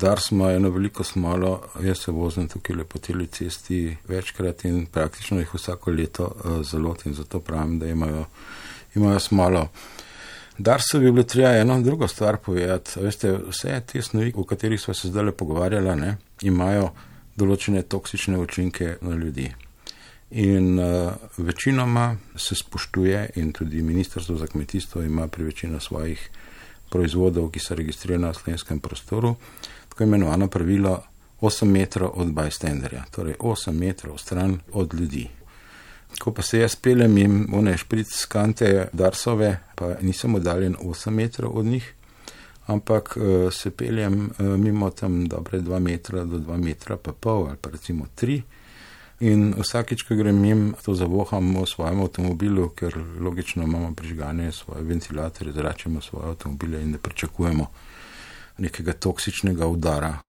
Dars ima eno veliko smolo, jaz se vozim tukaj lepo teli cesti večkrat in praktično jih vsako leto uh, zalotim, zato pravim, da imajo, imajo smolo. Dars bi bilo treba eno drugo stvar povedati. Veste, vse te snovi, o katerih smo se zdaj le pogovarjali, imajo določene toksične učinke na ljudi. In uh, večinoma se spoštuje, in tudi Ministrstvo za kmetijstvo ima pri večini svojih proizvodov, ki so registrirani v slovenskem prostoru, tako imenovano pravilo 8 metrov od bystanderja, torej 8 metrov stran od ljudi. Ko pa se jaz pelem in one špric skante Darsove, pa nisem oddaljen 8 metrov od njih, ampak uh, se peljem uh, mimo tam dobre 2 metra do 2 metra pa pol ali pa recimo 3. In vsakič, ko grem jim, to zavoham v svojem avtomobilu, ker logično imamo prižgane svoje ventilatorje, zračimo svoje avtomobile in ne pričakujemo nekega toksičnega udara.